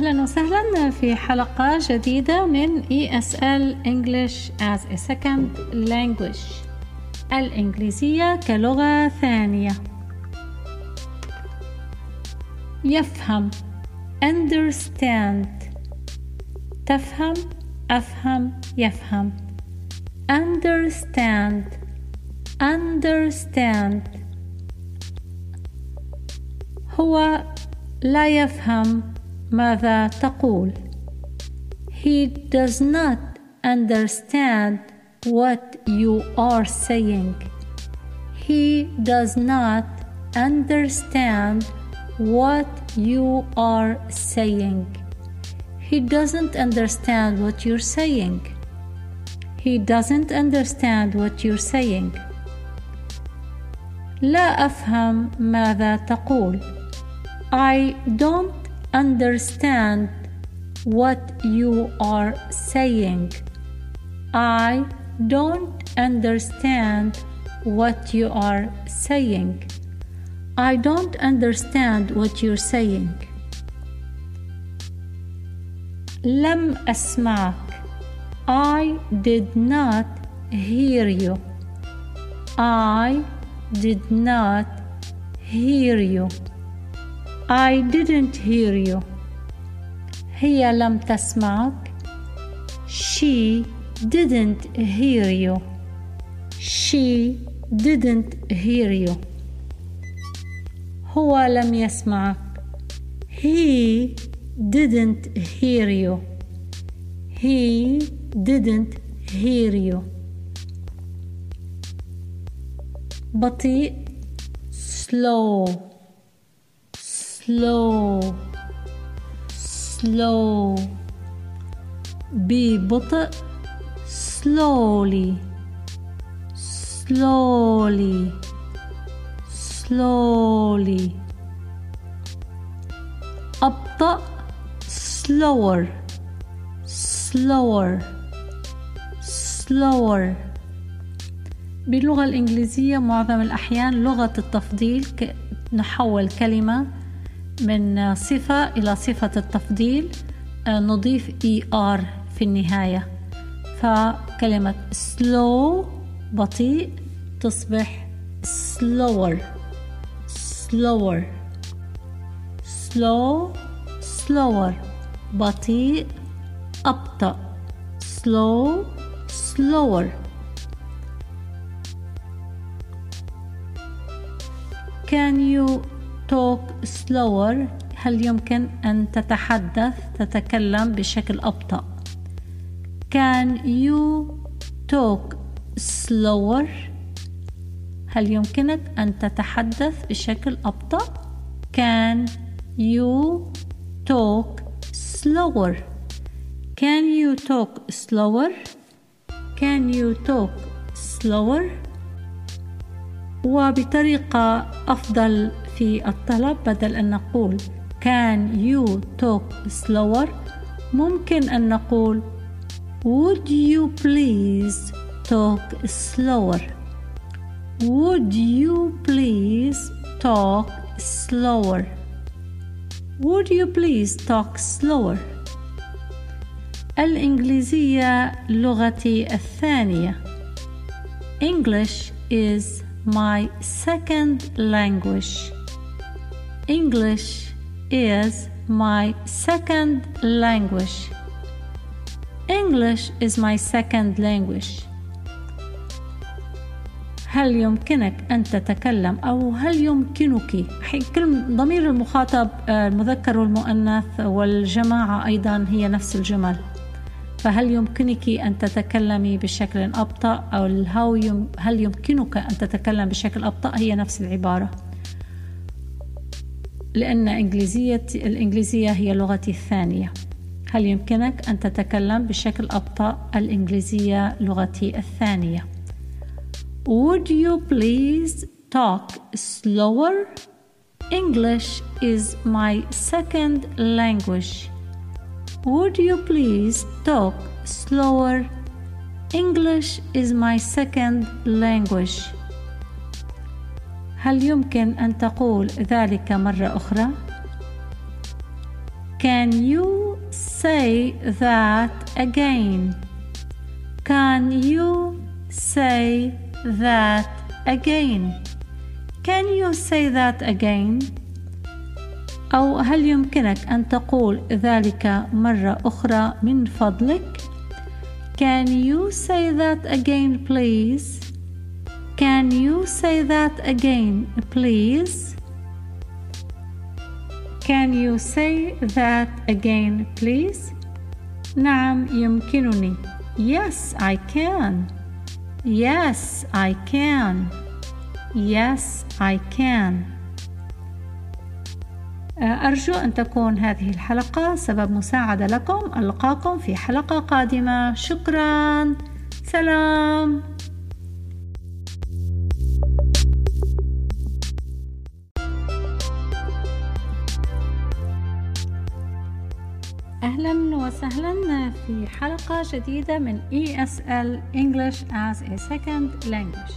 أهلا وسهلا في حلقة جديدة من ESL English as a Second Language الإنجليزية كلغة ثانية. يفهم understand تفهم أفهم يفهم. understand understand. هو لا يفهم. ماذا تقول He does not understand what you are saying He does not understand what you are saying He doesn't understand what you're saying He doesn't understand what you're saying لا أفهم ماذا تقول I don't understand what you are saying. I don't understand what you are saying. I don't understand what you're saying. لم أسمعك. I did not hear you. I did not hear you. I didn't hear you. هي لم تسمعك. She didn't hear you. She didn't hear you. هو لم يسمعك. He didn't hear you. He didn't hear you. بطيء slow slow slow. ببطء slowly slowly slowly. أبطأ slower slower slower. باللغة الإنجليزية معظم الأحيان لغة التفضيل نحول كلمة من صفة إلى صفة التفضيل آه، نضيف ER في النهاية. فكلمة slow بطيء تصبح slower. Slower. Slow slower. بطيء أبطأ. Slow slower. Can you talk slower هل يمكن أن تتحدث تتكلم بشكل أبطأ Can you talk slower هل يمكنك أن تتحدث بشكل أبطأ Can you talk slower Can you talk slower Can you talk slower وبطريقة أفضل في الطلب بدل أن نقول can you talk slower ممكن أن نقول would you please talk slower would you please talk slower would you please talk slower الإنجليزية لغتي الثانية English is my second language English is my second language. English is my second language. هل يمكنك أن تتكلم أو هل يمكنك؟ كل ضمير المخاطب آه، المذكر والمؤنث والجماعة أيضا هي نفس الجمل. فهل يمكنك أن تتكلمي بشكل أبطأ؟ أو هل يمكنك أن تتكلم بشكل أبطأ؟ هي نفس العبارة. لأن إنجليزية الإنجليزية هي لغتي الثانية هل يمكنك أن تتكلم بشكل أبطأ الإنجليزية لغتي الثانية Would you please talk slower? English is my second language. Would you please talk slower? English is my second language. هل يمكن أن تقول ذلك مرة أخرى؟ Can you say that again? Can you say that again? Can you say that again? أو هل يمكنك أن تقول ذلك مرة أخرى من فضلك؟ Can you say that again please? Can you say that again please? Can you say that again please? نعم يمكنني. Yes, I can. Yes, I can. Yes, I can. أرجو أن تكون هذه الحلقة سبب مساعدة لكم ألقاكم في حلقة قادمة شكرا سلام أهلا وسهلا في حلقة جديدة من ESL English as a Second Language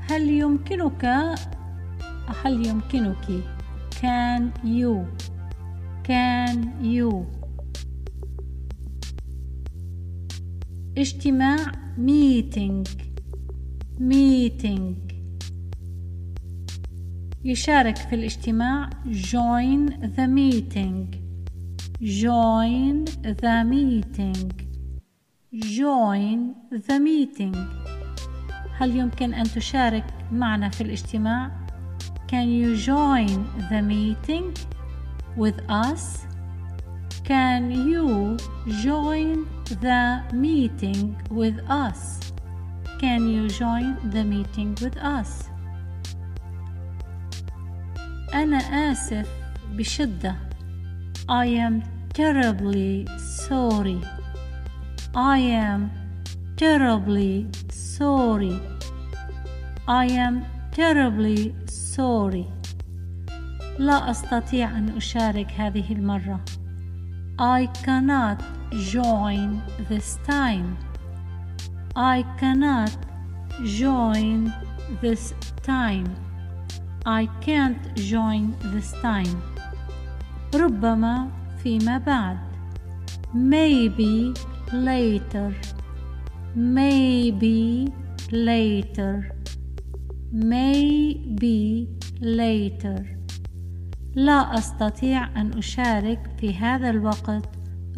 هل يمكنك هل يمكنك can you can you اجتماع meeting meeting يشارك في الاجتماع join the meeting join the meeting join the meeting هل يمكن أن تشارك معنا في الاجتماع Can you join the meeting with us Can you join the meeting with us Can you join the meeting with us أنا آسف بشدة I am terribly sorry. I am terribly sorry. I am terribly sorry. لا أستطيع أن أشارك هذه المرة. I cannot join this time. I cannot join this time. I can't join this time. ربما فيما بعد maybe later maybe later maybe later لا أستطيع أن أشارك في هذا الوقت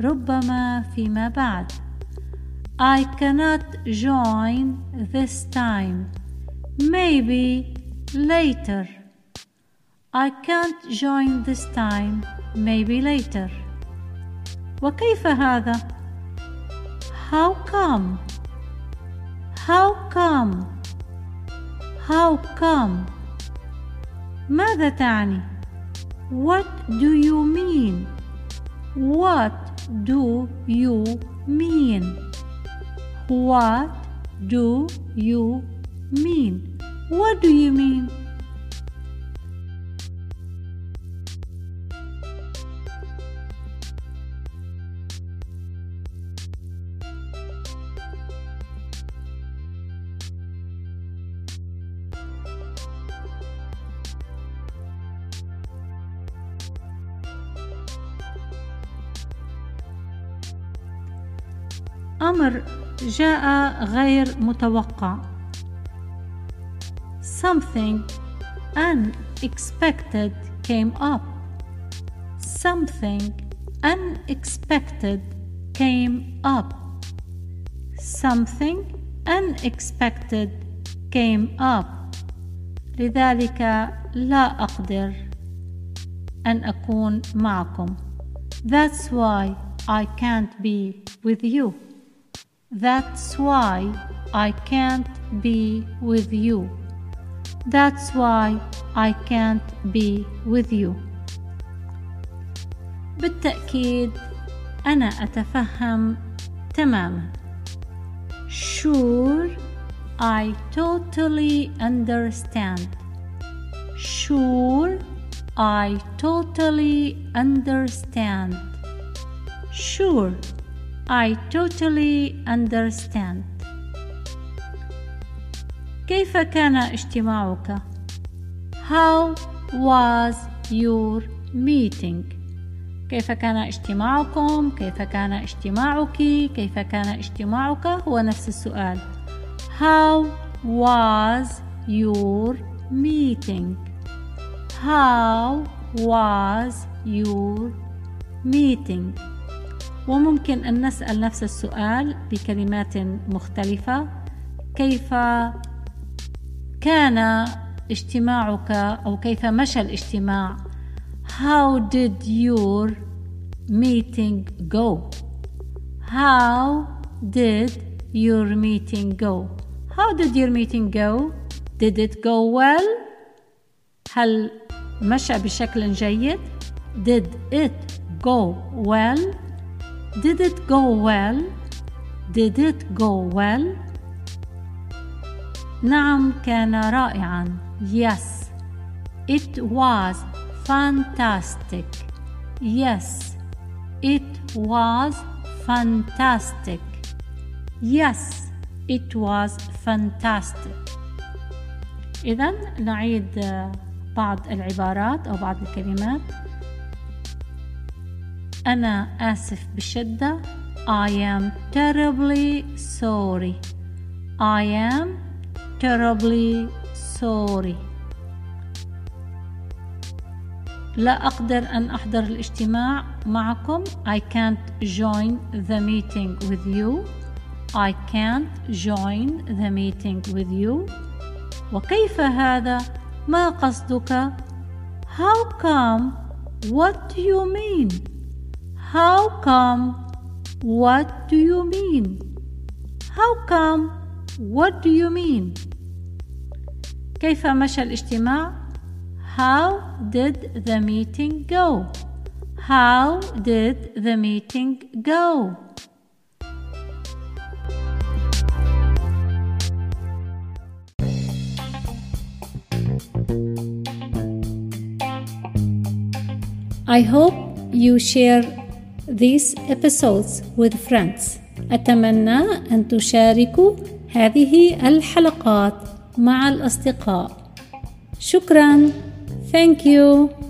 ربما فيما بعد I cannot join this time maybe later I can't join this time maybe later وكيف هذا how come how come how come ماذا تعني what do you mean what do you mean what do you mean what do you mean أمر جاء غير متوقع Something unexpected came up Something unexpected came up Something unexpected came up لذلك لا أقدر أن أكون معكم That's why I can't be with you That's why I can't be with you. That's why I can't be with you. بالتأكيد أنا أتفهم تماما. Sure, I totally understand. Sure, I totally understand. Sure, I totally understand. كيف كان اجتماعك؟ How was your meeting? كيف كان اجتماعكم كيف كان اجتماعك كيف كان اجتماعك هو نفس السؤال How was your meeting How was your meeting وممكن أن نسأل نفس السؤال بكلمات مختلفة كيف كان اجتماعك أو كيف مشى الاجتماع How did your meeting go? How did your meeting go? How did your meeting go? Did it go well? هل مشى بشكل جيد؟ Did it go well? Did it go well? Did it go well? نعم كان رائعا. Yes, it was fantastic. Yes, it was fantastic. Yes, it was fantastic. إذا نعيد بعض العبارات أو بعض الكلمات أنا آسف بشدة I am terribly sorry I am terribly sorry لا أقدر أن أحضر الاجتماع معكم I can't join the meeting with you I can't join the meeting with you وكيف هذا؟ ما قصدك؟ How come? What do you mean? How come? What do you mean? How come? What do you mean? كيف مشى الاجتماع؟ How did the meeting go? How did the meeting go? I hope you share these episodes with friends. أتمنى أن تشاركوا هذه الحلقات مع الأصدقاء. شكرا. Thank you.